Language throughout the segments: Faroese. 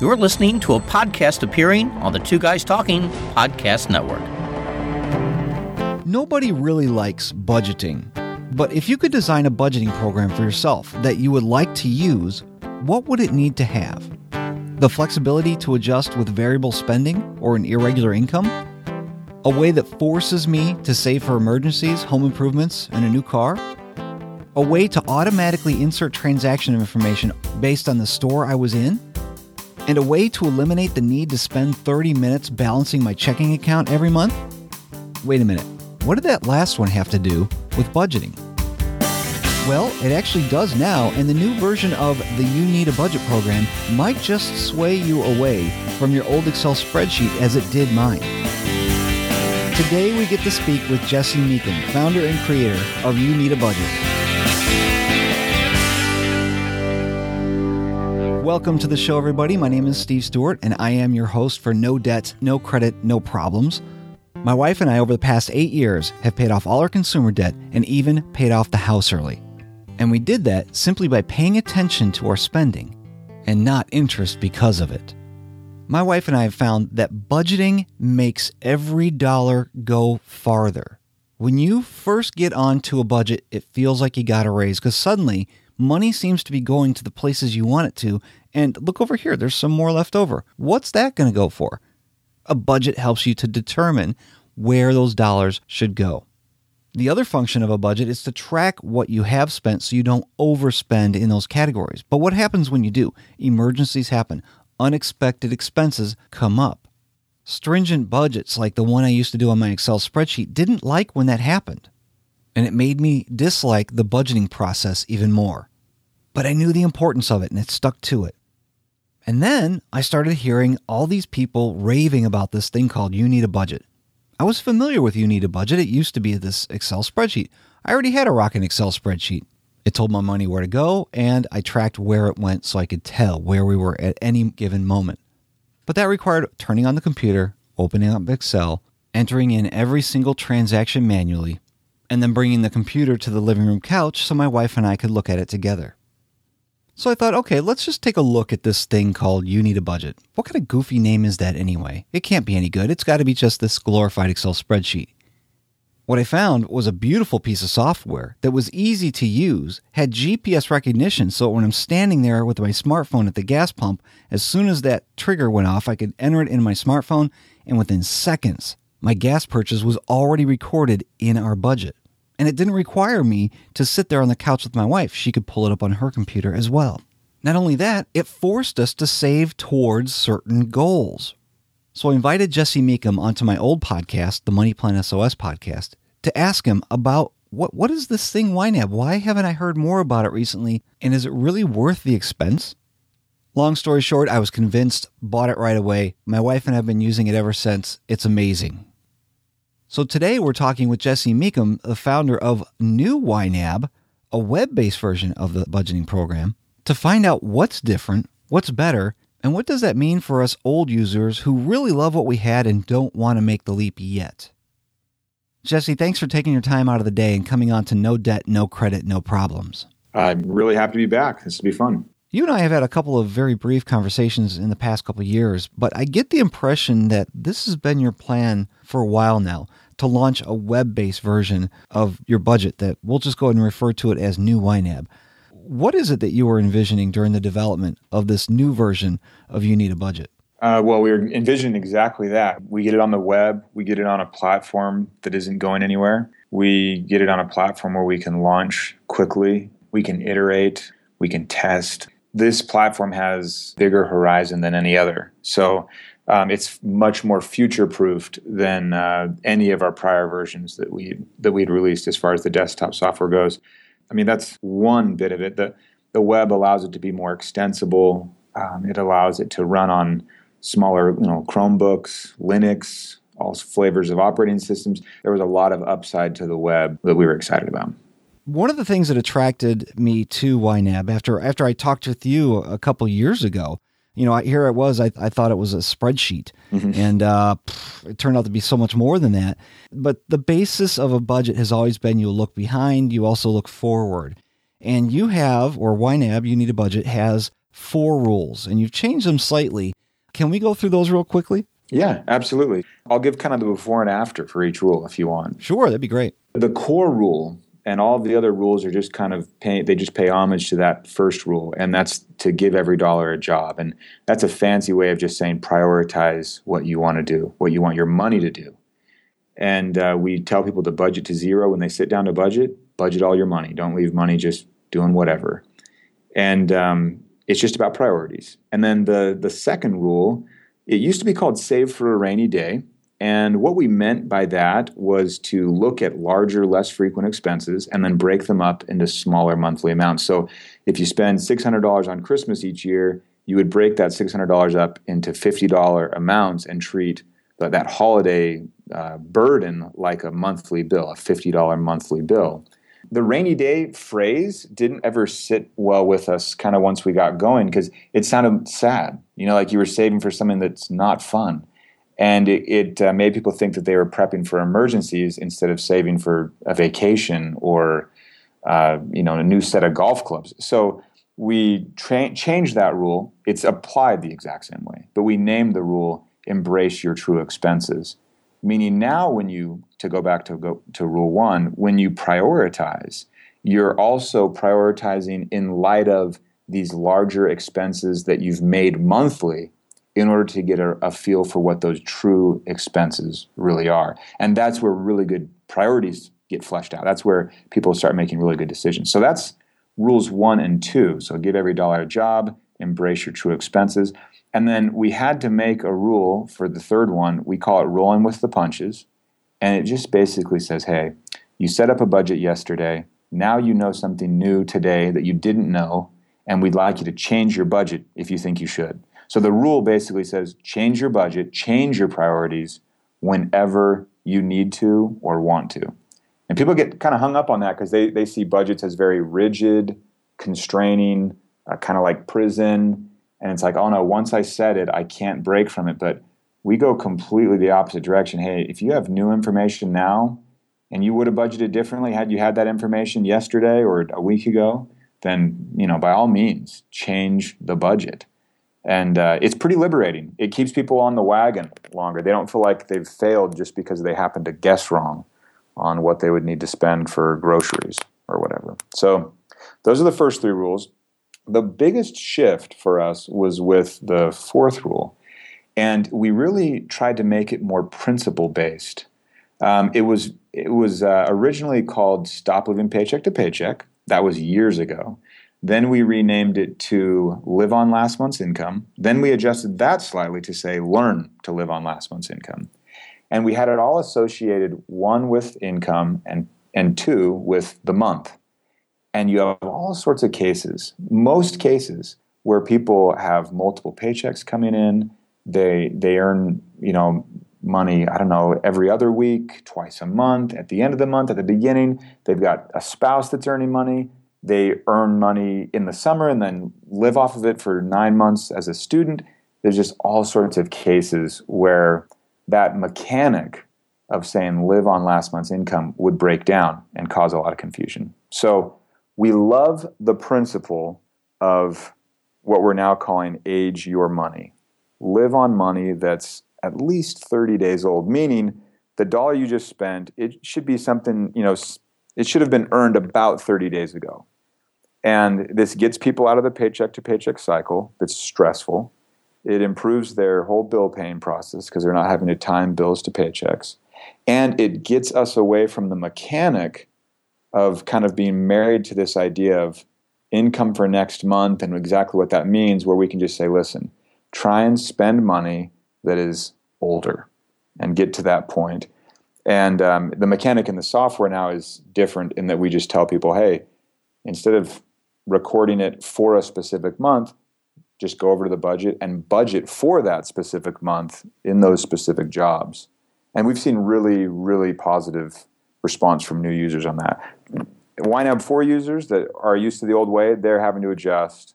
You're listening to a podcast appearing on the Two Guys Talking Podcast Network. Nobody really likes budgeting. But if you could design a budgeting program for yourself that you would like to use, what would it need to have? The flexibility to adjust with variable spending or an irregular income? A way that forces me to save for emergencies, home improvements, and a new car? A way to automatically insert transaction information based on the store I was in? And a way to eliminate the need to spend 30 minutes balancing my checking account every month? Wait a minute. What did that last one have to do with budgeting? Well, it actually does now, and the new version of the You Need a Budget program might just sway you away from your old Excel spreadsheet as it did mine. Today we get to speak with Jesse Meekin, founder and creator of You Need a Budget. Welcome to the show, everybody. My name is Steve Stewart, and I am your host for No Debt, No Credit, No Problems. My wife and I, over the past eight years, have paid off all our consumer debt and even paid off the house early. And we did that simply by paying attention to our spending and not interest because of it. My wife and I have found that budgeting makes every dollar go farther. When you first get onto a budget, it feels like you got a raise because suddenly money seems to be going to the places you want it to And look over here, there's some more left over. What's that going to go for? A budget helps you to determine where those dollars should go. The other function of a budget is to track what you have spent so you don't overspend in those categories. But what happens when you do? Emergencies happen. Unexpected expenses come up. Stringent budgets like the one I used to do on my Excel spreadsheet didn't like when that happened. And it made me dislike the budgeting process even more. But I knew the importance of it and it stuck to it. And then I started hearing all these people raving about this thing called You Need a Budget. I was familiar with You Need a Budget. It used to be this Excel spreadsheet. I already had a rockin' Excel spreadsheet. It told my money where to go, and I tracked where it went so I could tell where we were at any given moment. But that required turning on the computer, opening up Excel, entering in every single transaction manually, and then bringing the computer to the living room couch so my wife and I could look at it together. So I thought, okay, let's just take a look at this thing called You Need a Budget. What kind of goofy name is that anyway? It can't be any good. It's got to be just this glorified Excel spreadsheet. What I found was a beautiful piece of software that was easy to use, had GPS recognition, so when I'm standing there with my smartphone at the gas pump, as soon as that trigger went off, I could enter it in my smartphone, and within seconds, my gas purchase was already recorded in our budget. And it didn't require me to sit there on the couch with my wife. She could pull it up on her computer as well. Not only that, it forced us to save towards certain goals. So I invited Jesse Meekum onto my old podcast, the Money Plan SOS podcast, to ask him about what what is this thing YNAB? Why haven't I heard more about it recently? And is it really worth the expense? Long story short, I was convinced, bought it right away. My wife and I have been using it ever since. It's amazing. So today we're talking with Jesse Meekum, the founder of New YNAB, a web-based version of the budgeting program, to find out what's different, what's better, and what does that mean for us old users who really love what we had and don't want to make the leap yet. Jesse, thanks for taking your time out of the day and coming on to No Debt, No Credit, No Problems. I'm really happy to be back. This will be fun. You and I have had a couple of very brief conversations in the past couple of years, but I get the impression that this has been your plan for a while now to launch a web-based version of your budget that we'll just go ahead and refer to it as New YNAB. What is it that you were envisioning during the development of this new version of You Need a Budget? Uh, well, we were envisioning exactly that. We get it on the web. We get it on a platform that isn't going anywhere. We get it on a platform where we can launch quickly. We can iterate. We can test. This platform has bigger horizon than any other. So um it's much more future proofed than uh any of our prior versions that we that we'd released as far as the desktop software goes. I mean that's one bit of it. The the web allows it to be more extensible. Um it allows it to run on smaller you know chromebooks linux all flavors of operating systems. There was a lot of upside to the web that we were excited about. One of the things that attracted me to YNAB after after I talked with you a couple years ago you know, here I was, I, I thought it was a spreadsheet. Mm-hmm. And uh, pff, it turned out to be so much more than that. But the basis of a budget has always been you look behind, you also look forward. And you have, or YNAB, you need a budget, has four rules, and you've changed them slightly. Can we go through those real quickly? Yeah, absolutely. I'll give kind of the before and after for each rule if you want. Sure, that'd be great. The core rule and all the other rules are just kind of pay they just pay homage to that first rule and that's to give every dollar a job and that's a fancy way of just saying prioritize what you want to do what you want your money to do. And uh we tell people to budget to zero when they sit down to budget budget all your money don't leave money just doing whatever. And um it's just about priorities. And then the the second rule it used to be called save for a rainy day. And what we meant by that was to look at larger, less frequent expenses and then break them up into smaller monthly amounts. So if you spend $600 on Christmas each year, you would break that $600 up into $50 amounts and treat that that holiday uh burden like a monthly bill, a $50 monthly bill. The rainy day phrase didn't ever sit well with us kind of once we got going cuz it sounded sad. You know, like you were saving for something that's not fun and it, it uh, made people think that they were prepping for emergencies instead of saving for a vacation or uh, you know a new set of golf clubs. So we changed that rule. It's applied the exact same way, but we named the rule embrace your true expenses. Meaning now when you to go back to go to rule 1, when you prioritize, you're also prioritizing in light of these larger expenses that you've made monthly in order to get a, a feel for what those true expenses really are. And that's where really good priorities get fleshed out. That's where people start making really good decisions. So that's rules 1 and 2. So give every dollar a job, embrace your true expenses. And then we had to make a rule for the third one. We call it rolling with the punches. And it just basically says, "Hey, you set up a budget yesterday. Now you know something new today that you didn't know, and we'd like you to change your budget if you think you should." So the rule basically says change your budget, change your priorities whenever you need to or want to. And people get kind of hung up on that because they they see budgets as very rigid, constraining, uh, kind of like prison, and it's like, "Oh no, once I set it, I can't break from it." But we go completely the opposite direction. Hey, if you have new information now and you would have budgeted differently had you had that information yesterday or a week ago, then, you know, by all means, change the budget and uh it's pretty liberating. It keeps people on the wagon longer. They don't feel like they've failed just because they happen to guess wrong on what they would need to spend for groceries or whatever. So those are the first three rules. The biggest shift for us was with the fourth rule. And we really tried to make it more principle based um it was it was uh, originally called stop living paycheck to paycheck. That was years ago. Then we renamed it to live on last month's income. Then we adjusted that slightly to say learn to live on last month's income. And we had it all associated one with income and and two with the month. And you have all sorts of cases, most cases where people have multiple paychecks coming in, they they earn, you know, money, I don't know, every other week, twice a month, at the end of the month, at the beginning, they've got a spouse that's earning money, they earn money in the summer and then live off of it for 9 months as a student. There's just all sorts of cases where that mechanic of saying live on last month's income would break down and cause a lot of confusion. So we love the principle of what we're now calling age your money. Live on money that's at least 30 days old meaning the dollar you just spent it should be something you know it should have been earned about 30 days ago. And this gets people out of the paycheck to paycheck cycle that's stressful. It improves their whole bill paying process because they're not having to time bills to paychecks. And it gets us away from the mechanic of kind of being married to this idea of income for next month and exactly what that means where we can just say listen, try and spend money that is older and get to that point. And um the mechanic in the software now is different in that we just tell people, "Hey, instead of recording it for a specific month, just go over to the budget and budget for that specific month in those specific jobs. And we've seen really, really positive response from new users on that. YNAB 4 users that are used to the old way, they're having to adjust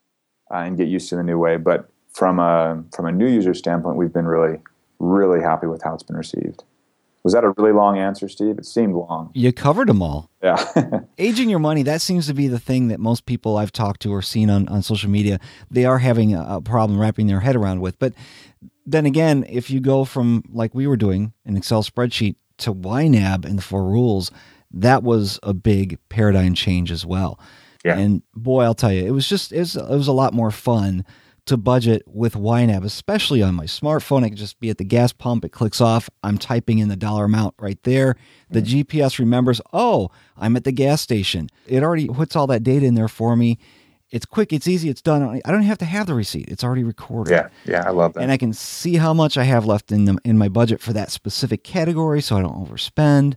uh, and get used to the new way. But from a, from a new user standpoint, we've been really, really happy with how it's been received. Was that a really long answer, Steve? It seemed long. You covered them all. Yeah. Aging your money, that seems to be the thing that most people I've talked to or seen on, on social media, they are having a, a problem wrapping their head around with. But then again, if you go from, like we were doing, an Excel spreadsheet to YNAB and the four rules, that was a big paradigm change as well. Yeah. And boy, I'll tell you, it was just, it was, it was a lot more fun to budget with YNAB, especially on my smartphone. I can just be at the gas pump, it clicks off, I'm typing in the dollar amount right there. The mm. GPS remembers, "Oh, I'm at the gas station." It already puts all that data in there for me. It's quick, it's easy, it's done. I don't have to have the receipt. It's already recorded. Yeah, yeah, I love that. And I can see how much I have left in the, in my budget for that specific category so I don't overspend.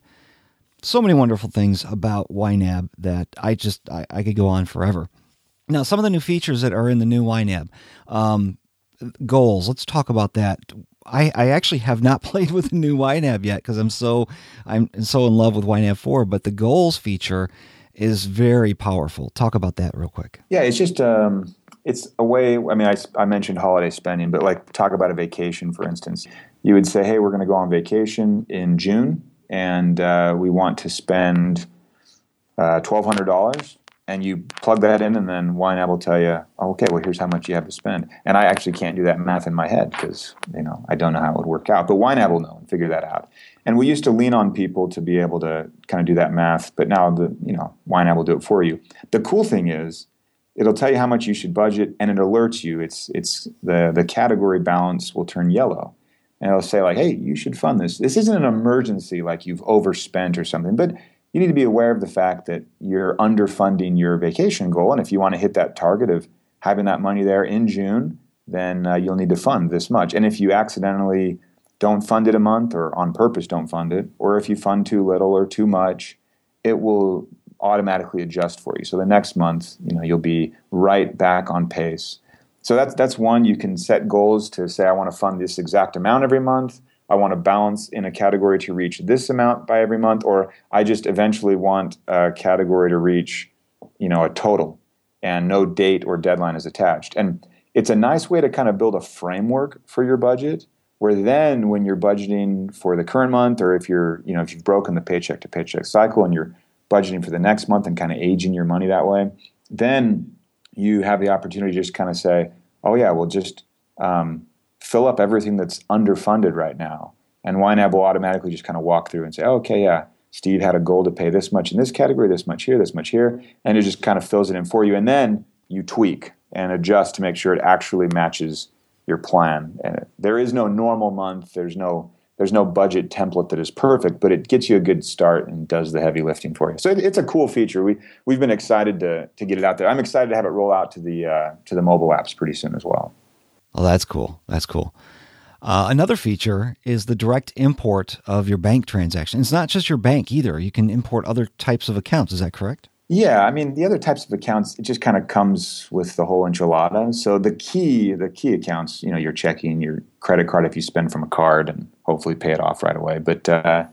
So many wonderful things about YNAB that I just I, I could go on forever. Now, some of the new features that are in the new YNAB. Um, goals, let's talk about that. I, I actually have not played with the new YNAB yet because I'm so I'm so in love with YNAB 4, but the goals feature is very powerful. Talk about that real quick. Yeah, it's just um it's a way I mean I I mentioned holiday spending, but like talk about a vacation for instance. You would say, "Hey, we're going to go on vacation in June and uh we want to spend uh $1200." and you plug that in and then YNAB will tell you, oh, okay, well, here's how much you have to spend. And I actually can't do that math in my head because, you know, I don't know how it would work out. But YNAB will know and figure that out. And we used to lean on people to be able to kind of do that math, but now, the you know, YNAB will do it for you. The cool thing is it'll tell you how much you should budget and it alerts you. It's, it's the, the category balance will turn yellow. And it'll say like, hey, you should fund this. This isn't an emergency like you've overspent or something, but – you need to be aware of the fact that you're underfunding your vacation goal and if you want to hit that target of having that money there in June then uh, you'll need to fund this much. And if you accidentally don't fund it a month or on purpose don't fund it or if you fund too little or too much it will automatically adjust for you. So the next month you know you'll be right back on pace. So that's that's one you can set goals to say I want to fund this exact amount every month. I want to balance in a category to reach this amount by every month or I just eventually want a category to reach you know a total and no date or deadline is attached. And it's a nice way to kind of build a framework for your budget where then when you're budgeting for the current month or if you're you know if you've broken the paycheck to paycheck cycle and you're budgeting for the next month and kind of aging your money that way then you have the opportunity to just kind of say oh yeah well just um fill up everything that's underfunded right now. And YNAB will automatically just kind of walk through and say oh, okay yeah Steve had a goal to pay this much in this category this much here this much here and it just kind of fills it in for you. And then you tweak and adjust to make sure it actually matches your plan. And there is no normal month there's no there's no budget template that is perfect but it gets you a good start and does the heavy lifting for you. So it, it's a cool feature. We we've been excited to to get it out there. I'm excited to have it roll out to the uh to the mobile apps pretty soon as well. Oh, that's cool. That's cool. Uh, another feature is the direct import of your bank transaction. It's not just your bank either. You can import other types of accounts. Is that correct? Yeah, I mean the other types of accounts it just kind of comes with the whole enchilada. So the key the key accounts, you know, your checking, your credit card if you spend from a card and hopefully pay it off right away. But uh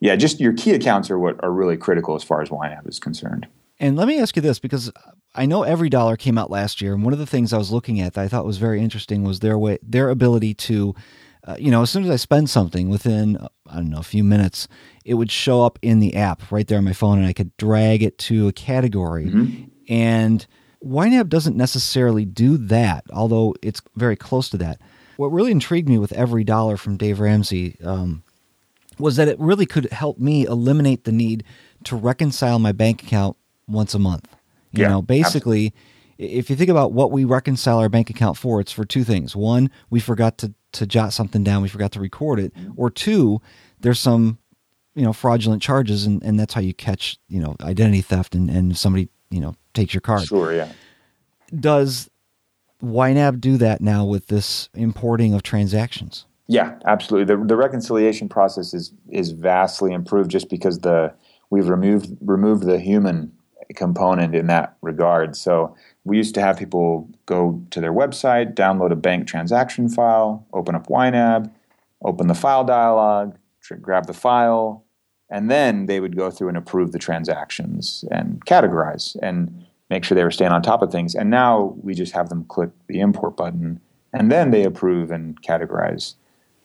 yeah, just your key accounts are what are really critical as far as YNAB is concerned. And let me ask you this because I know Every Dollar came out last year and one of the things I was looking at that I thought was very interesting was their way their ability to uh, you know, as soon as I spend something within I don't know, a few minutes, it would show up in the app right there on my phone and I could drag it to a category. Mm -hmm. And YNAB doesn't necessarily do that, although it's very close to that. What really intrigued me with Every Dollar from Dave Ramsey um was that it really could help me eliminate the need to reconcile my bank account once a month. You yeah, know, basically, absolutely. if you think about what we reconcile our bank account for, it's for two things. One, we forgot to to jot something down, we forgot to record it, or two, there's some you know fraudulent charges and and that's how you catch you know identity theft and and somebody you know takes your card sure yeah does YNAB do that now with this importing of transactions yeah absolutely the the reconciliation process is is vastly improved just because the we've removed removed the human component in that regard. So we used to have people go to their website, download a bank transaction file, open up YNAB, open the file dialog, grab the file, and then they would go through and approve the transactions and categorize and make sure they were staying on top of things. And now we just have them click the import button and then they approve and categorize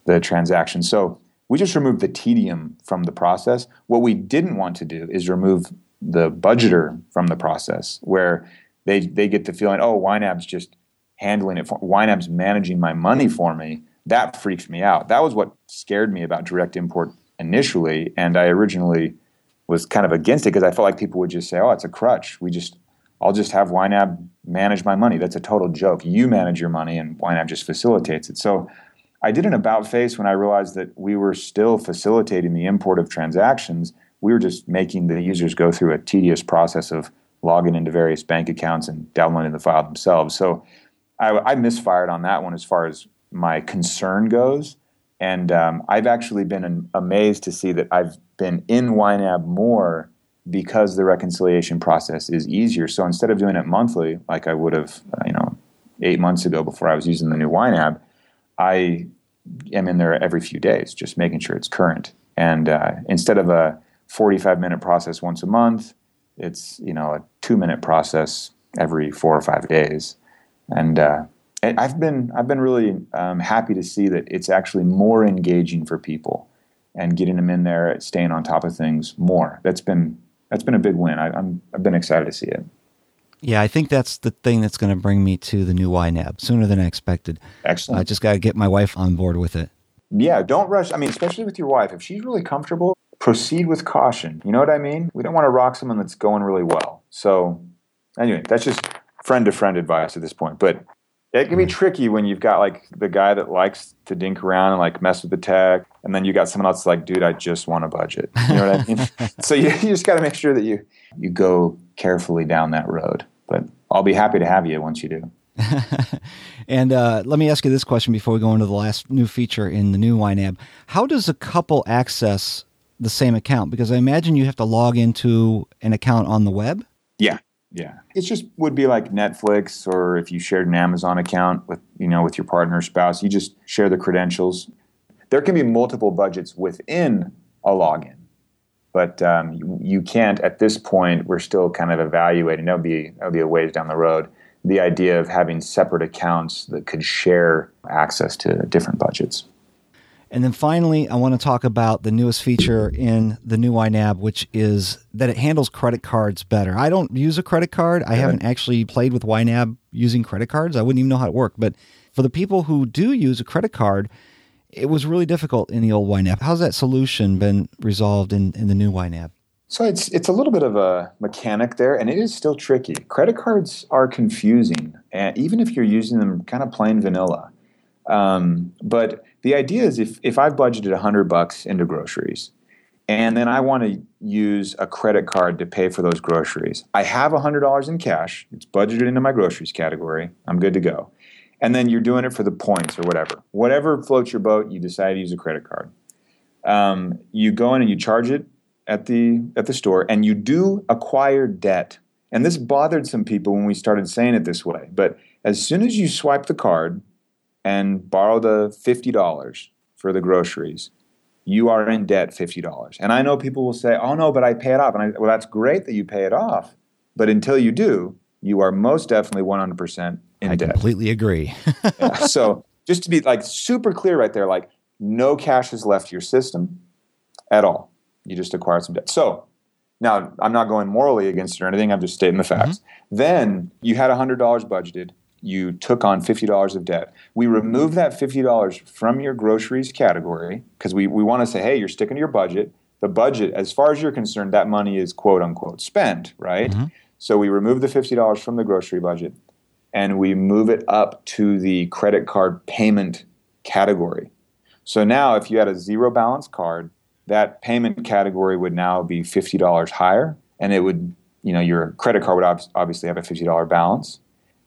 the transaction. So we just removed the tedium from the process. What we didn't want to do is remove the budgeter from the process where they they get the feeling oh YNAB's just handling it for YNAB's managing my money for me. That freaks me out. That was what scared me about direct import initially and I originally was kind of against it because I felt like people would just say oh it's a crutch. We just I'll just have YNAB manage my money. That's a total joke. You manage your money and YNAB just facilitates it. So I did an about face when I realized that we were still facilitating the import of transactions we were just making the users go through a tedious process of logging into various bank accounts and downloading the file themselves. So I I misfired on that one as far as my concern goes and um I've actually been an, amazed to see that I've been in YNAB more because the reconciliation process is easier. So instead of doing it monthly like I would have, uh, you know, 8 months ago before I was using the new YNAB, I am in there every few days just making sure it's current. And uh instead of a 45 minute process once a month. It's, you know, a 2 minute process every 4 or 5 days. And uh I've been I've been really um happy to see that it's actually more engaging for people and getting them in there and staying on top of things more. That's been that's been a big win. I I'm I've been excited to see it. Yeah, I think that's the thing that's going to bring me to the new YNAB sooner than I expected. Excellent. I just got to get my wife on board with it. Yeah, don't rush. I mean, especially with your wife, if she's really comfortable, proceed with caution. You know what I mean? We don't want to rock someone that's going really well. So anyway, that's just friend to friend advice at this point. But it can be tricky when you've got like the guy that likes to dink around and like mess with the tech and then you got someone else like, dude, I just want a budget. You know what I mean? so you, you just got to make sure that you you go carefully down that road. But I'll be happy to have you once you do. and uh, let me ask you this question before we go into the last new feature in the new YNAB. How does a couple access the same account because I imagine you have to log into an account on the web. Yeah. Yeah. It just would be like Netflix or if you shared an Amazon account with, you know, with your partner or spouse, you just share the credentials. There can be multiple budgets within a login. But um you, you can't at this point we're still kind of evaluating. That'll be that'll be a ways down the road. The idea of having separate accounts that could share access to different budgets. And then finally, I want to talk about the newest feature in the new YNAB, which is that it handles credit cards better. I don't use a credit card. I haven't actually played with YNAB using credit cards. I wouldn't even know how it worked. But for the people who do use a credit card, it was really difficult in the old YNAB. How's that solution been resolved in, in the new YNAB? So it's it's a little bit of a mechanic there and it is still tricky. Credit cards are confusing and even if you're using them kind of plain vanilla. Um, but the idea is if, if I've budgeted 100 bucks into groceries and then I want to use a credit card to pay for those groceries, I have $100 in cash. It's budgeted into my groceries category. I'm good to go. And then you're doing it for the points or whatever. Whatever floats your boat, you decide to use a credit card. Um, you go in and you charge it at the at the store and you do acquire debt. And this bothered some people when we started saying it this way. But as soon as you swipe the card, and borrow the $50 for the groceries, you are in debt $50. And I know people will say, "Oh no, but I pay it off." And I well that's great that you pay it off, but until you do, you are most definitely 100% in I debt. I completely agree. yeah, so just to be like super clear right there like no cash is left your system at all. You just acquired some debt. So now I'm not going morally against it or anything. I'm just stating the facts. Mm -hmm. Then you had $100 budgeted you took on $50 of debt. We remove that $50 from your groceries category because we we want to say hey, you're sticking to your budget. The budget as far as you're concerned that money is quote unquote spent, right? Mm -hmm. So we remove the $50 from the grocery budget and we move it up to the credit card payment category. So now if you had a zero balance card, that payment category would now be $50 higher and it would you know your credit card would ob obviously have a $50 balance.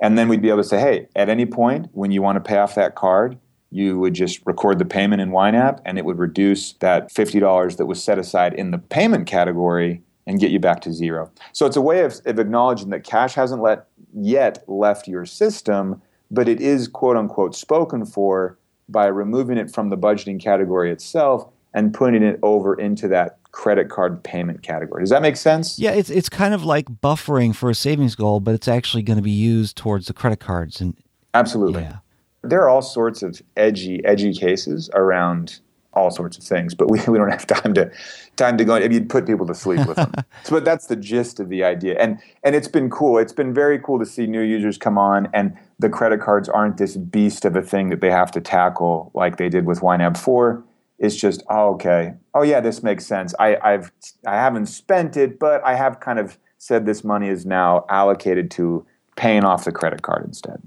And then we'd be able to say, hey, at any point when you want to pay off that card, you would just record the payment in YNAB and it would reduce that $50 that was set aside in the payment category and get you back to zero. So it's a way of, of acknowledging that cash hasn't let, yet left your system, but it is quote unquote spoken for by removing it from the budgeting category itself and putting it over into that credit card payment category. Does that make sense? Yeah, it's it's kind of like buffering for a savings goal, but it's actually going to be used towards the credit cards and Absolutely. Yeah. There are all sorts of edgy edgy cases around all sorts of things, but we we don't have time to time to go I mean, you'd put people to sleep with them. so but that's the gist of the idea. And and it's been cool. It's been very cool to see new users come on and the credit cards aren't this beast of a thing that they have to tackle like they did with YNAB 4 it's just oh, okay oh yeah this makes sense i i've i haven't spent it but i have kind of said this money is now allocated to paying off the credit card instead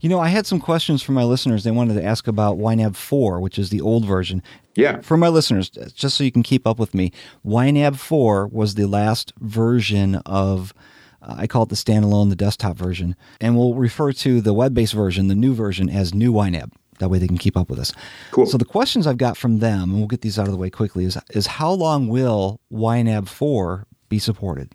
You know, I had some questions from my listeners. They wanted to ask about YNAB 4, which is the old version. Yeah. For my listeners, just so you can keep up with me, YNAB 4 was the last version of uh, I call it the standalone, the desktop version, and we'll refer to the web-based version, the new version as new YNAB that way they can keep up with us. Cool. So the questions I've got from them, and we'll get these out of the way quickly, is is how long will YNAB 4 be supported?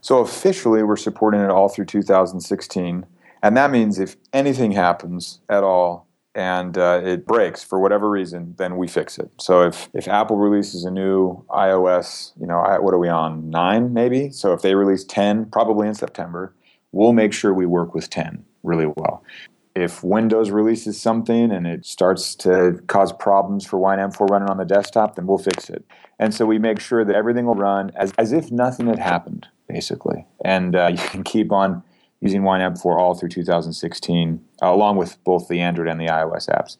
So officially we're supporting it all through 2016, and that means if anything happens at all and uh, it breaks for whatever reason, then we fix it. So if if Apple releases a new iOS, you know, I, what are we on 9 maybe? So if they release 10 probably in September, we'll make sure we work with 10 really well if Windows releases something and it starts to cause problems for YNAB4 running on the desktop, then we'll fix it. And so we make sure that everything will run as, as if nothing had happened, basically. And uh, you can keep on using YNAB4 all through 2016, uh, along with both the Android and the iOS apps.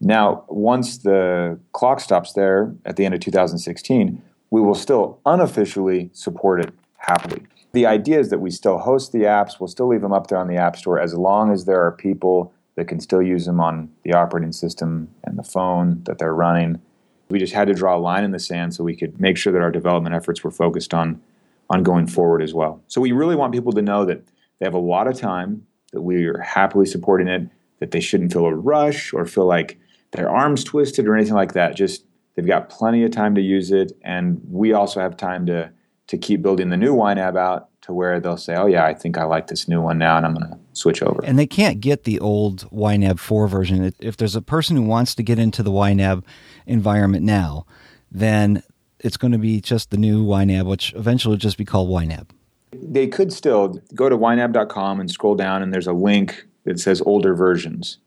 Now, once the clock stops there at the end of 2016, we will still unofficially support it happily the idea is that we still host the apps, we'll still leave them up there on the App Store as long as there are people that can still use them on the operating system and the phone that they're running. We just had to draw a line in the sand so we could make sure that our development efforts were focused on on going forward as well. So we really want people to know that they have a lot of time, that we are happily supporting it, that they shouldn't feel a rush or feel like their arms twisted or anything like that. Just they've got plenty of time to use it and we also have time to to keep building the new YNAB out to where they'll say, "Oh yeah, I think I like this new one now and I'm going to switch over." And they can't get the old YNAB 4 version. If there's a person who wants to get into the YNAB environment now, then it's going to be just the new YNAB, which eventually will just be called YNAB. They could still go to ynab.com and scroll down and there's a link that says older versions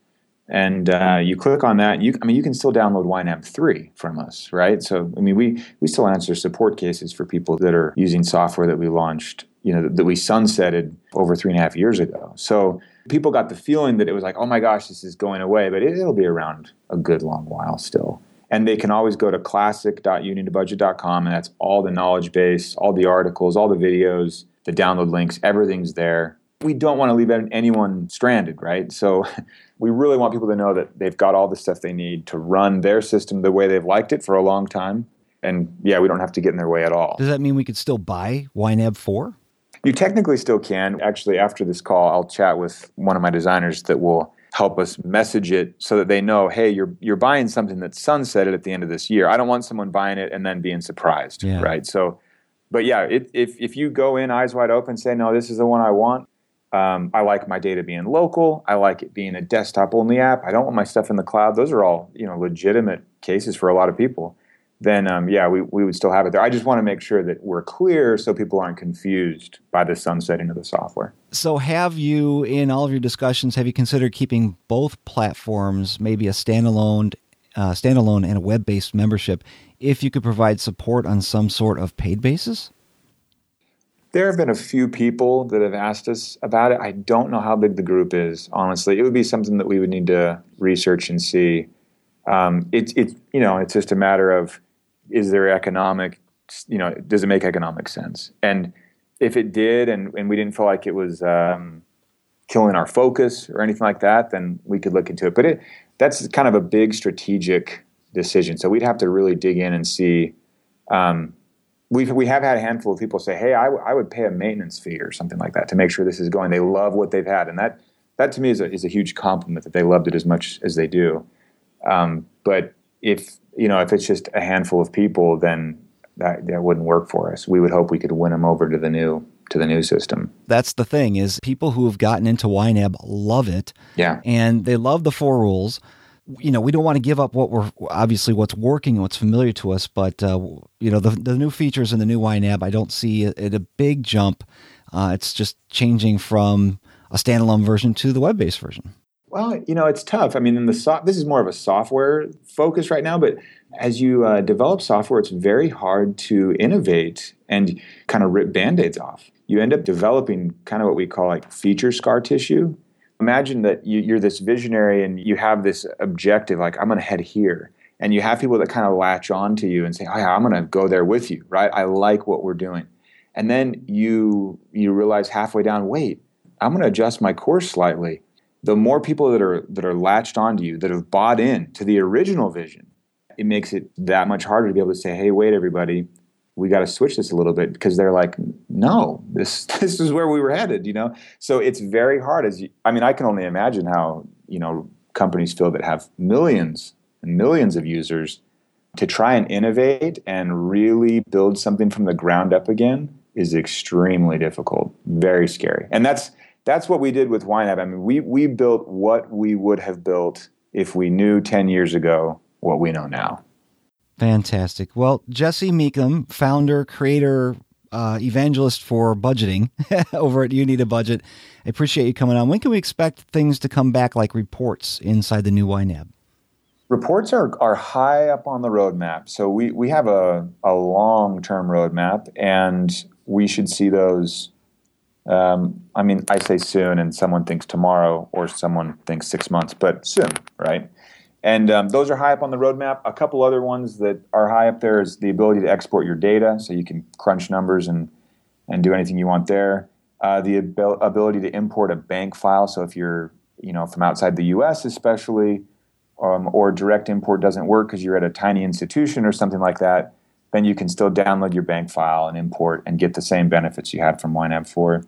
and uh you click on that you I mean you can still download YNAB 3 from us right? So I mean we we still answer support cases for people that are using software that we launched you know that we sunsetted over three and a half years ago. So people got the feeling that it was like oh my gosh this is going away but it, it'll be around a good long while still. And they can always go to classic.unionbudget.com and that's all the knowledge base all the articles all the videos the download links everything's there we don't want to leave anyone stranded, right? So we really want people to know that they've got all the stuff they need to run their system the way they've liked it for a long time. And yeah, we don't have to get in their way at all. Does that mean we could still buy YNAB 4? You technically still can. Actually, after this call, I'll chat with one of my designers that will help us message it so that they know, hey, you're you're buying something that's sunsetted at the end of this year. I don't want someone buying it and then being surprised, yeah. right? So but yeah, it, if if you go in eyes wide open say no, this is the one I want, Um, I like my data being local. I like it being a desktop only app. I don't want my stuff in the cloud. Those are all, you know, legitimate cases for a lot of people. Then um yeah, we we would still have it there. I just want to make sure that we're clear so people aren't confused by the sunsetting of the software. So have you in all of your discussions have you considered keeping both platforms, maybe a standalone uh standalone and a web-based membership if you could provide support on some sort of paid basis? There have been a few people that have asked us about it. I don't know how big the group is, honestly. It would be something that we would need to research and see. Um it it you know, it's just a matter of is there economic, you know, does it make economic sense? And if it did and and we didn't feel like it was um killing our focus or anything like that, then we could look into it. But it that's kind of a big strategic decision. So we'd have to really dig in and see um we we have had a handful of people say, "Hey, I, I would pay a maintenance fee or something like that to make sure this is going." They love what they've had, and that that to me is a is a huge compliment that they loved it as much as they do. Um, but if you know if it's just a handful of people, then that that wouldn't work for us. We would hope we could win them over to the new to the new system. That's the thing is people who have gotten into YNAB love it. Yeah. And they love the four rules you know, we don't want to give up what we're obviously what's working and what's familiar to us, but uh, you know, the the new features in the new wine app, I don't see it a big jump. Uh, it's just changing from a standalone version to the web-based version. Well, you know, it's tough. I mean, in the so this is more of a software focus right now, but as you uh, develop software, it's very hard to innovate and kind of rip band-aids off. You end up developing kind of what we call like feature scar tissue imagine that you, you're this visionary and you have this objective like i'm going to head here. And you have people that kind of latch on to you and say oh, yeah, i'm going to go there with you right? I like what we're doing. And then you you realize halfway down wait i'm going to adjust my course slightly. The more people that are that are latched onto you that have bought in to the original vision it makes it that much harder to be able to say hey wait everybody we got to switch this a little bit because they're like no this this is where we were headed you know? So it's very hard as you, i mean i can only imagine how you know companies feel that have millions and millions of users to try and innovate and really build something from the ground up again is extremely difficult very scary. And that's that's what we did with WineApp i mean we we built what we would have built if we knew 10 years ago what we know now. Fantastic. Well, Jesse Meekum, founder, creator, uh, evangelist for budgeting over at You Need a Budget. I appreciate you coming on. When can we expect things to come back like reports inside the new YNAB? Reports are, are high up on the roadmap. So we, we have a, a long-term roadmap, and we should see those um i mean i say soon and someone thinks tomorrow or someone thinks 6 months but soon right And um those are high up on the roadmap. A couple other ones that are high up there is the ability to export your data so you can crunch numbers and and do anything you want there. Uh the abil ability to import a bank file so if you're, you know, from outside the US especially um or direct import doesn't work cuz you're at a tiny institution or something like that, then you can still download your bank file and import and get the same benefits you had from YNAB 4.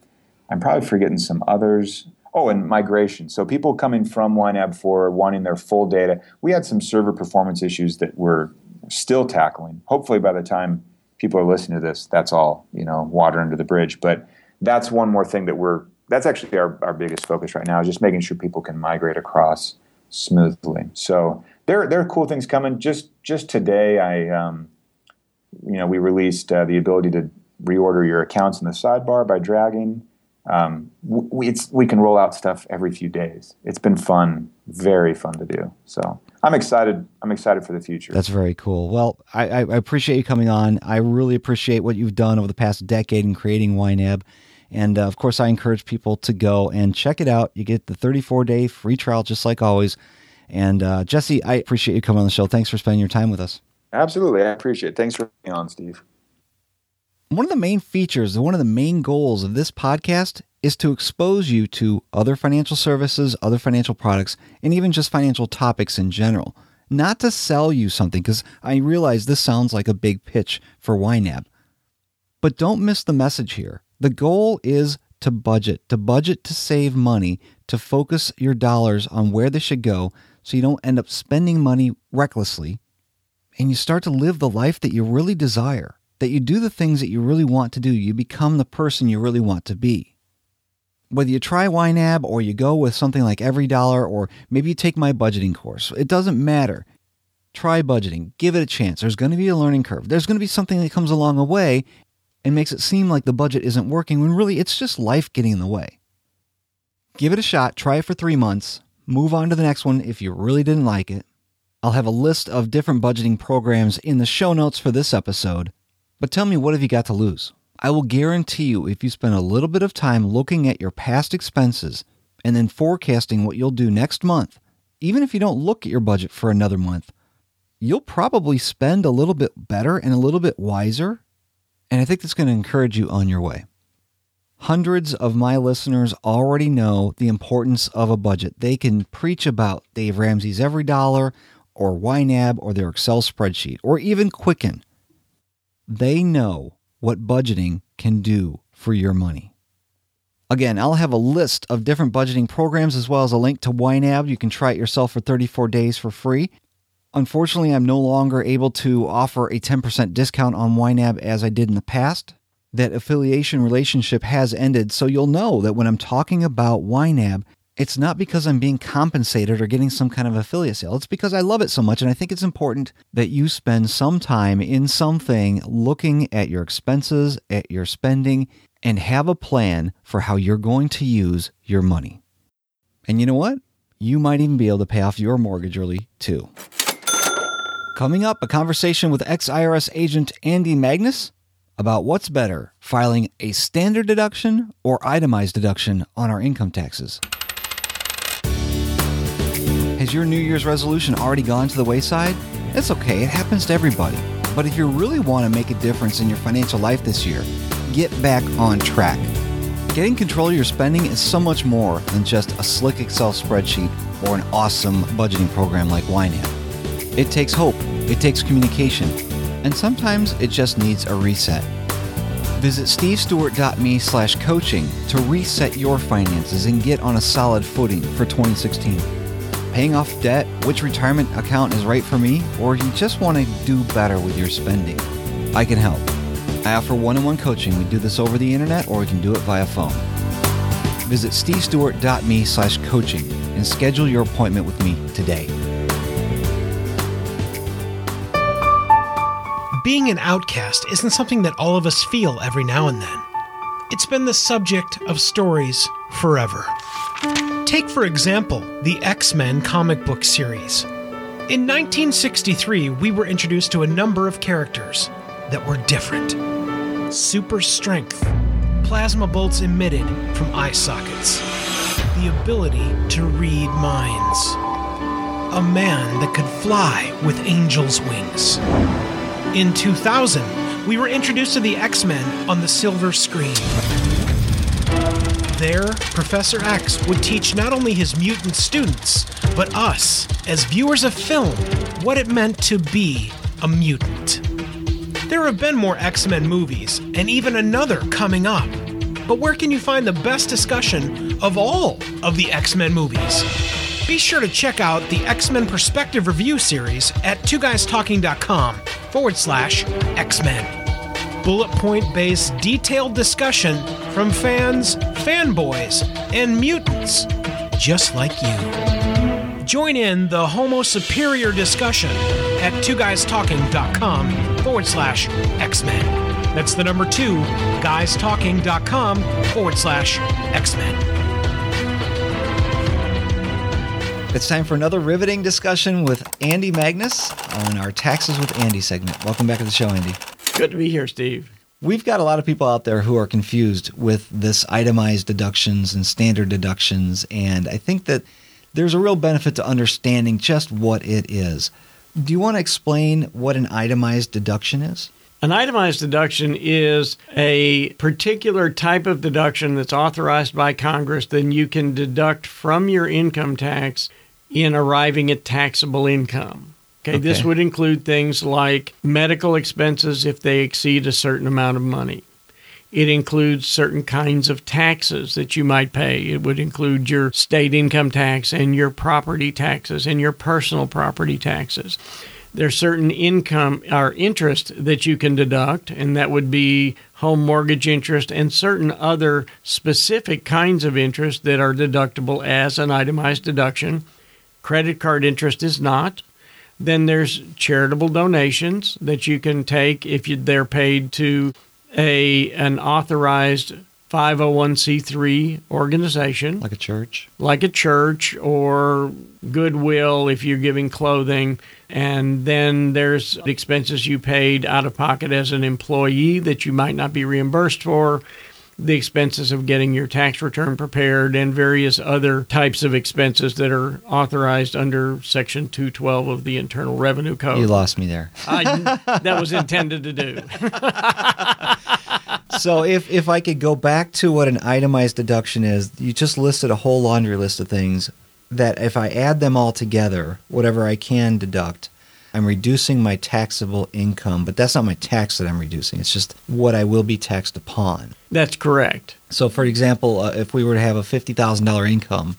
I'm probably forgetting some others. Oh, and migration. So people coming from YNAB for wanting their full data. We had some server performance issues that we're still tackling. Hopefully by the time people are listening to this, that's all, you know, water under the bridge. But that's one more thing that we're that's actually our our biggest focus right now is just making sure people can migrate across smoothly. So there there are cool things coming. Just just today I um you know, we released uh, the ability to reorder your accounts in the sidebar by dragging um we it's we can roll out stuff every few days. It's been fun, very fun to do. So I'm excited. I'm excited for the future. That's very cool. Well, I I appreciate you coming on. I really appreciate what you've done over the past decade in creating YNAB. And uh, of course, I encourage people to go and check it out. You get the 34-day free trial just like always. And uh Jesse, I appreciate you coming on the show. Thanks for spending your time with us. Absolutely. I appreciate it. Thanks for being on, Steve. One of the main features, one of the main goals of this podcast is to expose you to other financial services, other financial products, and even just financial topics in general. Not to sell you something, because I realize this sounds like a big pitch for YNAB. But don't miss the message here. The goal is to budget, to budget to save money, to focus your dollars on where they should go so you don't end up spending money recklessly and you start to live the life that you really desire that you do the things that you really want to do. You become the person you really want to be. Whether you try YNAB or you go with something like Every Dollar or maybe you take my budgeting course, it doesn't matter. Try budgeting. Give it a chance. There's going to be a learning curve. There's going to be something that comes along the way and makes it seem like the budget isn't working when really it's just life getting in the way. Give it a shot. Try it for three months. Move on to the next one if you really didn't like it. I'll have a list of different budgeting programs in the show notes for this episode. But tell me, what have you got to lose? I will guarantee you if you spend a little bit of time looking at your past expenses and then forecasting what you'll do next month, even if you don't look at your budget for another month, you'll probably spend a little bit better and a little bit wiser. And I think that's going to encourage you on your way. Hundreds of my listeners already know the importance of a budget. They can preach about Dave Ramsey's Every Dollar or YNAB or their Excel spreadsheet or even Quicken they know what budgeting can do for your money. Again, I'll have a list of different budgeting programs as well as a link to YNAB. You can try it yourself for 34 days for free. Unfortunately, I'm no longer able to offer a 10% discount on YNAB as I did in the past. That affiliation relationship has ended, so you'll know that when I'm talking about YNAB, It's not because I'm being compensated or getting some kind of affiliate sale. It's because I love it so much and I think it's important that you spend some time in something looking at your expenses, at your spending, and have a plan for how you're going to use your money. And you know what? You might even be able to pay off your mortgage early too. Coming up, a conversation with ex-IRS agent Andy Magnus about what's better, filing a standard deduction or itemized deduction on our income taxes. Is your New Year's resolution already gone to the wayside? It's okay, it happens to everybody. But if you really want to make a difference in your financial life this year, get back on track. Getting control of your spending is so much more than just a slick Excel spreadsheet or an awesome budgeting program like YNAB. It takes hope, it takes communication, and sometimes it just needs a reset. Visit stevestewart.me slash coaching to reset your finances and get on a solid footing for 2016 paying off debt, which retirement account is right for me, or you just want to do better with your spending, I can help. I offer one-on-one coaching. We do this over the internet or we can do it via phone. Visit stevestewart.me slash coaching and schedule your appointment with me today. Being an outcast isn't something that all of us feel every now and then. It's been the subject of stories forever. Forever. Take, for example, the X Men comic book series. In 1963, we were introduced to a number of characters that were different super strength, plasma bolts emitted from eye sockets, the ability to read minds, a man that could fly with angel's wings. In 2000, we were introduced to the X Men on the silver screen There, Professor X would teach not only his mutant students, but us, as viewers of film, what it meant to be a mutant. There have been more X-Men movies, and even another coming up. But where can you find the best discussion of all of the X-Men movies? Be sure to check out the X-Men Perspective Review series at twoguystalking.com forward slash X-Men. Bullet point based detailed discussion from fans, fanboys, and mutants just like you. Join in the Homo Superior discussion at twoguystalking.com forward slash X-Men. That's the number two, guystalking.com forward slash X-Men. It's time for another riveting discussion with Andy Magnus on our Taxes with Andy segment. Welcome back to the show, Andy. Good to be here, Steve. We've got a lot of people out there who are confused with this itemized deductions and standard deductions and I think that there's a real benefit to understanding just what it is. Do you want to explain what an itemized deduction is? An itemized deduction is a particular type of deduction that's authorized by Congress that you can deduct from your income tax in arriving at taxable income. Okay, okay, this would include things like medical expenses if they exceed a certain amount of money. It includes certain kinds of taxes that you might pay. It would include your state income tax and your property taxes and your personal property taxes. There's certain income or interest that you can deduct and that would be home mortgage interest and certain other specific kinds of interest that are deductible as an itemized deduction. Credit card interest is not. Then there's charitable donations that you can take if you, they're paid to a an authorized 501c3 organization. Like a church? Like a church or goodwill if you're giving clothing. And then there's expenses you paid out of pocket as an employee that you might not be reimbursed for the expenses of getting your tax return prepared and various other types of expenses that are authorized under Section 212 of the Internal Revenue Code. You lost me there. I, that was intended to do. so if if I could go back to what an itemized deduction is, you just listed a whole laundry list of things that if I add them all together, whatever I can deduct, I'm reducing my taxable income, but that's not my tax that I'm reducing. It's just what I will be taxed upon. That's correct. So for example, uh, if we were to have a $50,000 income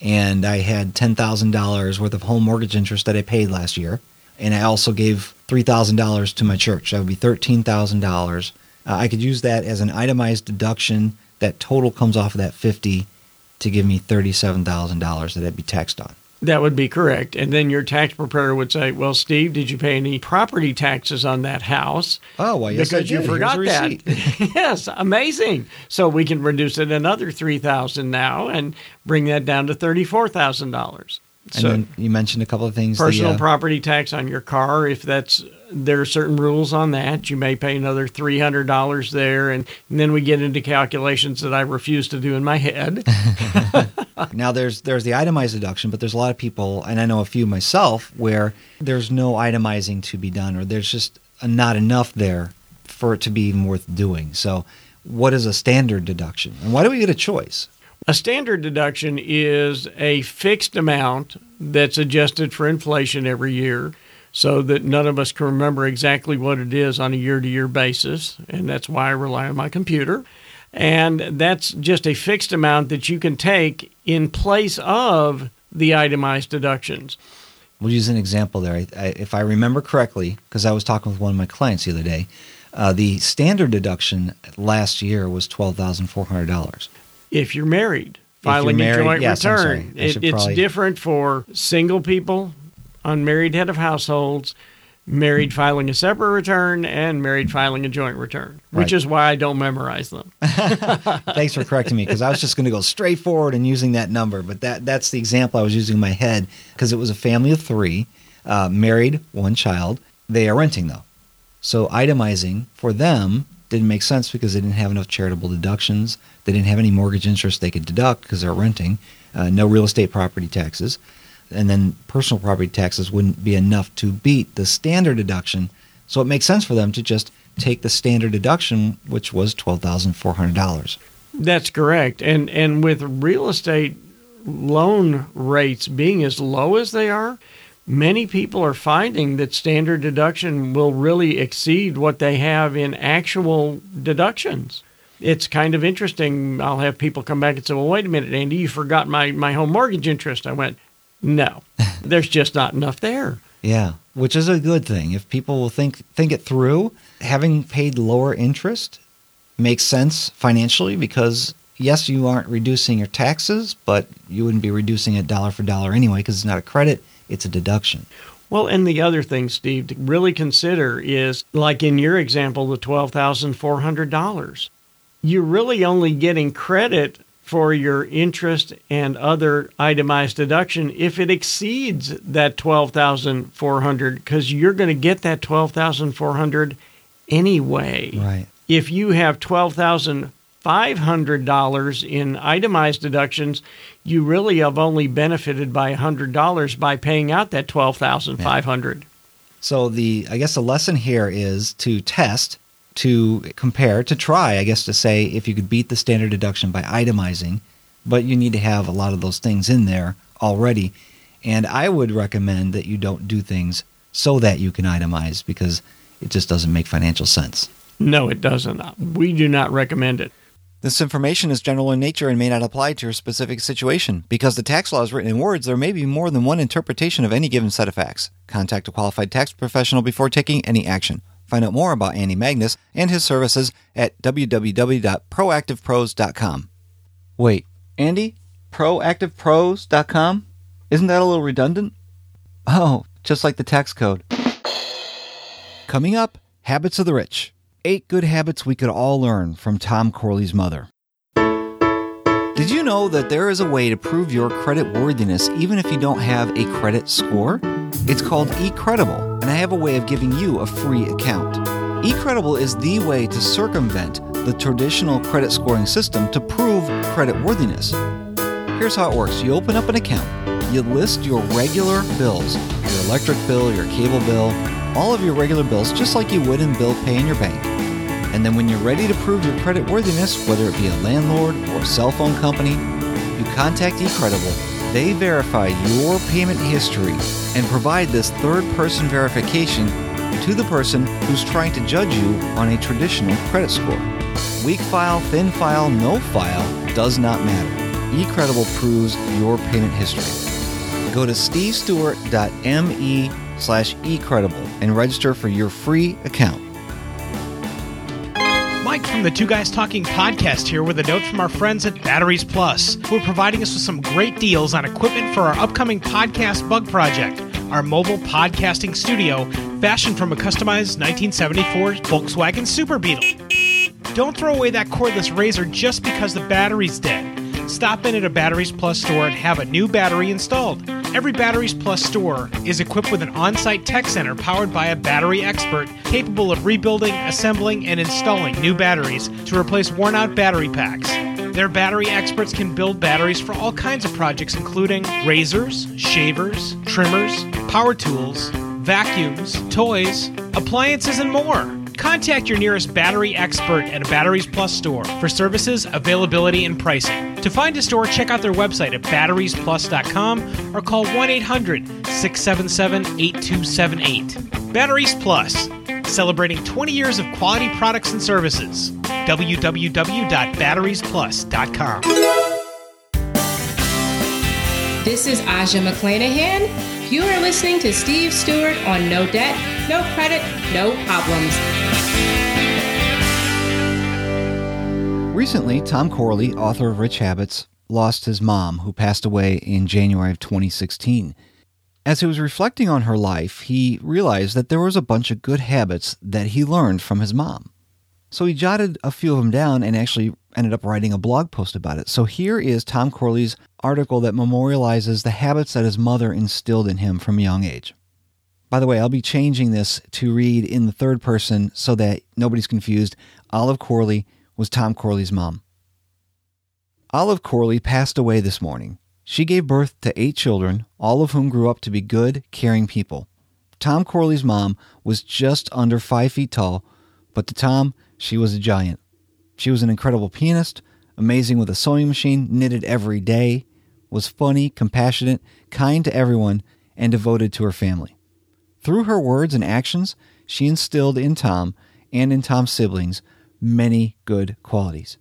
and I had $10,000 worth of home mortgage interest that I paid last year, and I also gave $3,000 to my church, that would be $13,000. Uh, I could use that as an itemized deduction. That total comes off of that 50 to give me $37,000 that I'd be taxed on. That would be correct. And then your tax preparer would say, "Well, Steve, did you pay any property taxes on that house?" Oh, well, yes, because I did. you forgot that. yes, amazing. So we can reduce it another three thousand now and bring that down to thirty-four thousand dollars. And so then you mentioned a couple of things. Personal the, uh, property tax on your car, if that's there are certain rules on that. You may pay another $300 there. And, and then we get into calculations that I refuse to do in my head. now there's there's the itemized deduction, but there's a lot of people and I know a few myself where there's no itemizing to be done or there's just not enough there for it to be even worth doing. So what is a standard deduction? And why do we get a choice? A standard deduction is a fixed amount that's adjusted for inflation every year so that none of us can remember exactly what it is on a year-to-year basis, and that's why I rely on my computer. And that's just a fixed amount that you can take in place of the itemized deductions. We'll use an example there. I, I, if I remember correctly, because I was talking with one of my clients the other day, uh, the standard deduction last year was $12,400. If you're married, filing if you're married, a joint yes, return, it, it's probably... different for single people unmarried head of households, married filing a separate return, and married filing a joint return, which right. is why I don't memorize them. Thanks for correcting me because I was just going to go straight forward and using that number, but that that's the example I was using in my head because it was a family of 3, uh married, one child. They are renting though. So itemizing for them didn't make sense because they didn't have enough charitable deductions. They didn't have any mortgage interest they could deduct because they're renting, uh, no real estate property taxes and then personal property taxes wouldn't be enough to beat the standard deduction. So it makes sense for them to just take the standard deduction, which was $12,400. That's correct. And and with real estate loan rates being as low as they are, many people are finding that standard deduction will really exceed what they have in actual deductions. It's kind of interesting. I'll have people come back and say, "Well, wait a minute, Andy, you forgot my my home mortgage interest." I went, No, there's just not enough there. Yeah, which is a good thing. If people will think think it through, having paid lower interest makes sense financially because yes, you aren't reducing your taxes, but you wouldn't be reducing it dollar for dollar anyway because it's not a credit, it's a deduction. Well, and the other thing, Steve, to really consider is like in your example, the $12,400. You're really only getting credit for your interest and other itemized deduction if it exceeds that 12,400 cuz you're going to get that 12,400 anyway. Right. If you have 12,500 $500 in itemized deductions, you really have only benefited by $100 by paying out that 12,500. Yeah. So the I guess the lesson here is to test to compare, to try, I guess, to say if you could beat the standard deduction by itemizing, but you need to have a lot of those things in there already. And I would recommend that you don't do things so that you can itemize because it just doesn't make financial sense. No, it doesn't. We do not recommend it. This information is general in nature and may not apply to your specific situation. Because the tax law is written in words, there may be more than one interpretation of any given set of facts. Contact a qualified tax professional before taking any action. Find out more about Andy Magnus and his services at www.proactivepros.com. Wait, Andy? Proactivepros.com? Isn't that a little redundant? Oh, just like the tax code. Coming up, Habits of the Rich. Eight good habits we could all learn from Tom Corley's mother. Did you know that there is a way to prove your credit worthiness even if you don't have a credit score? It's called eCredible and I have a way of giving you a free account. eCredible is the way to circumvent the traditional credit scoring system to prove credit worthiness. Here's how it works. You open up an account. You list your regular bills, your electric bill, your cable bill, all of your regular bills just like you would in bill pay in your bank. And then when you're ready to prove your credit worthiness, whether it be a landlord or a cell phone company, you contact eCredible They verify your payment history and provide this third-person verification to the person who's trying to judge you on a traditional credit score. Weak file, thin file, no file does not matter. eCredible proves your payment history. Go to stevestewart.me slash eCredible and register for your free account. Mike from the Two Guys Talking podcast here with a note from our friends at Batteries Plus, who are providing us with some great deals on equipment for our upcoming podcast bug project, our mobile podcasting studio fashioned from a customized 1974 Volkswagen Super Beetle. Don't throw away that cordless razor just because the battery's dead. Stop in at a Batteries Plus store and have a new battery installed. Every Batteries Plus store is equipped with an on-site tech center powered by a battery expert capable of rebuilding, assembling, and installing new batteries to replace worn-out battery packs. Their battery experts can build batteries for all kinds of projects including razors, shavers, trimmers, power tools, vacuums, toys, appliances, and more. Contact your nearest battery expert at a Batteries Plus store for services, availability, and pricing. To find a store, check out their website at batteriesplus.com or call 1-800-677-8278. Batteries Plus, celebrating 20 years of quality products and services. www.batteriesplus.com. This is Aja McClanahan you are listening to Steve Stewart on No Debt, No Credit, No Problems. Recently, Tom Corley, author of Rich Habits, lost his mom, who passed away in January of 2016. As he was reflecting on her life, he realized that there was a bunch of good habits that he learned from his mom. So he jotted a few of them down and actually ended up writing a blog post about it. So here is Tom Corley's article that memorializes the habits that his mother instilled in him from a young age. By the way, I'll be changing this to read in the third person so that nobody's confused. Olive Corley was Tom Corley's mom. Olive Corley passed away this morning. She gave birth to eight children, all of whom grew up to be good, caring people. Tom Corley's mom was just under five feet tall, but to Tom, she was a giant. She was an incredible pianist, amazing with a sewing machine, knitted every day, was funny, compassionate, kind to everyone, and devoted to her family. Through her words and actions, she instilled in Tom and in Tom's siblings many good qualities.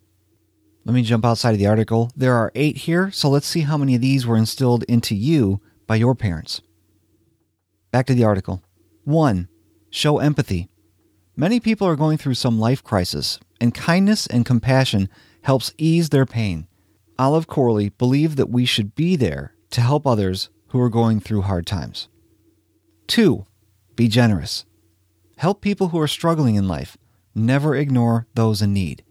Let me jump outside of the article. There are eight here, so let's see how many of these were instilled into you by your parents. Back to the article. 1. Show empathy. Many people are going through some life crisis, and kindness and compassion helps ease their pain. Olive Corley believed that we should be there to help others who are going through hard times. 2. Be generous. Help people who are struggling in life. Never ignore those in need.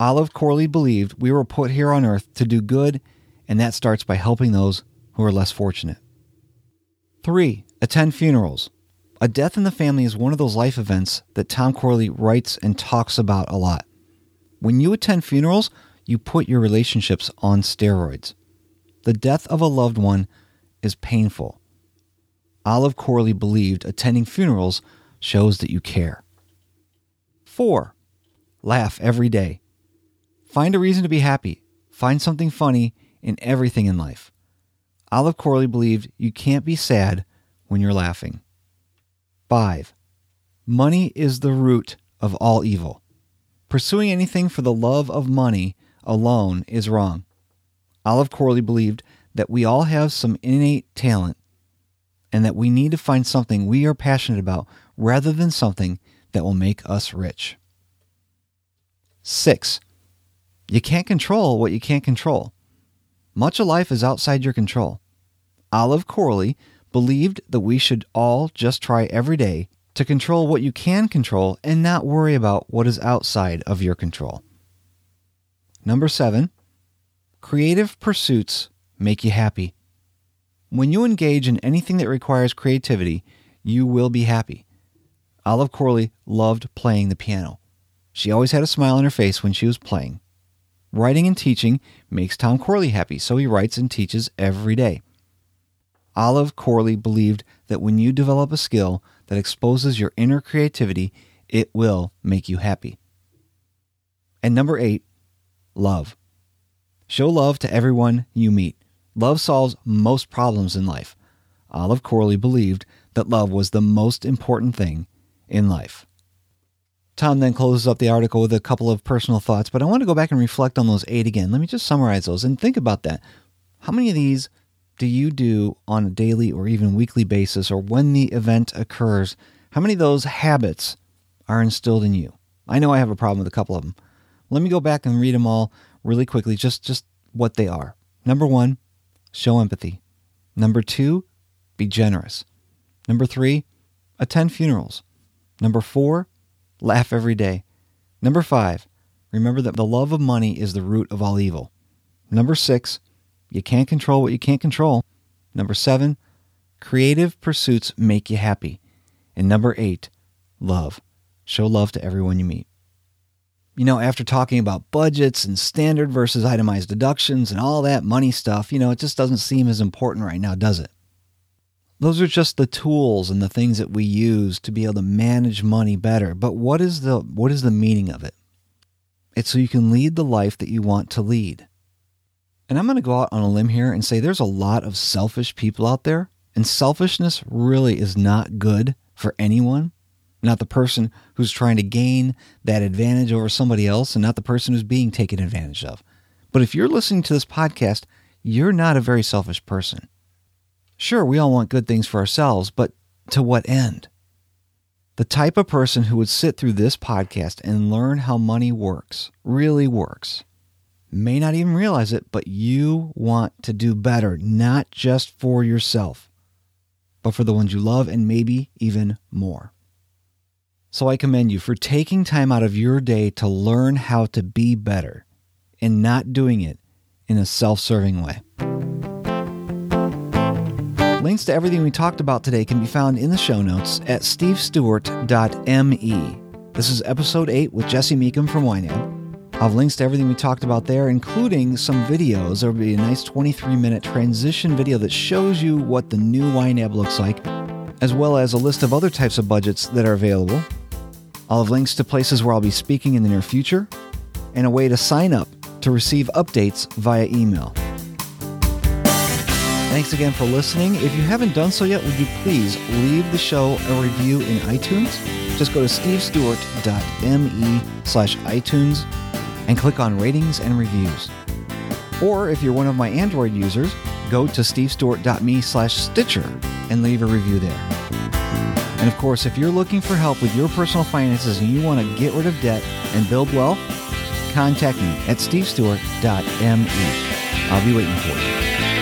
Olive Corley believed we were put here on earth to do good, and that starts by helping those who are less fortunate. 3. Attend funerals. A death in the family is one of those life events that Tom Corley writes and talks about a lot. When you attend funerals, you put your relationships on steroids. The death of a loved one is painful. Olive Corley believed attending funerals shows that you care. 4. Laugh every day. Find a reason to be happy. Find something funny in everything in life. Olive Corley believed you can't be sad when you're laughing. 5. Money is the root of all evil. Pursuing anything for the love of money alone is wrong. Olive Corley believed that we all have some innate talent and that we need to find something we are passionate about rather than something that will make us rich. 6. You can't control what you can't control. Much of life is outside your control. Olive Corley believed that we should all just try every day to control what you can control and not worry about what is outside of your control. Number 7. Creative pursuits make you happy. When you engage in anything that requires creativity, you will be happy. Olive Corley loved playing the piano. She always had a smile on her face when she was playing. Writing and teaching makes Tom Corley happy, so he writes and teaches every day. Olive Corley believed that when you develop a skill that exposes your inner creativity, it will make you happy. And number 8, love. Show love to everyone you meet. Love solves most problems in life. Olive Corley believed that love was the most important thing in life. Tom then closes up the article with a couple of personal thoughts, but I want to go back and reflect on those eight again. Let me just summarize those and think about that. How many of these do you do on a daily or even weekly basis or when the event occurs? How many of those habits are instilled in you? I know I have a problem with a couple of them. Let me go back and read them all really quickly, just just what they are. Number 1, show empathy. Number 2, be generous. Number 3, attend funerals. Number 4, laugh every day. Number 5, remember that the love of money is the root of all evil. Number 6, You can't control what you can't control. Number 7, creative pursuits make you happy. And number 8, love. Show love to everyone you meet. You know, after talking about budgets and standard versus itemized deductions and all that money stuff, you know, it just doesn't seem as important right now, does it? Those are just the tools and the things that we use to be able to manage money better. But what is the what is the meaning of it? It's so you can lead the life that you want to lead. And I'm going to go out on a limb here and say there's a lot of selfish people out there, and selfishness really is not good for anyone. Not the person who's trying to gain that advantage over somebody else and not the person who's being taken advantage of. But if you're listening to this podcast, you're not a very selfish person. Sure, we all want good things for ourselves, but to what end? The type of person who would sit through this podcast and learn how money works, really works, may not even realize it, but you want to do better, not just for yourself, but for the ones you love and maybe even more. So I commend you for taking time out of your day to learn how to be better and not doing it in a self-serving way. Links to everything we talked about today can be found in the show notes at stevestewart.me. This is episode 8 with Jesse Meekum from Wineo. I've links to everything we talked about there, including some videos. There'll be a nice 23-minute transition video that shows you what the new YNAB looks like, as well as a list of other types of budgets that are available. I'll have links to places where I'll be speaking in the near future, and a way to sign up to receive updates via email. Thanks again for listening. If you haven't done so yet, would you please leave the show a review in iTunes? Just go to stevestewart.me slash iTunes and click on ratings and reviews. Or if you're one of my Android users, go to stevestewart.me slash Stitcher and leave a review there. And of course, if you're looking for help with your personal finances and you want to get rid of debt and build wealth, contact me at stevestewart.me. I'll be waiting for you.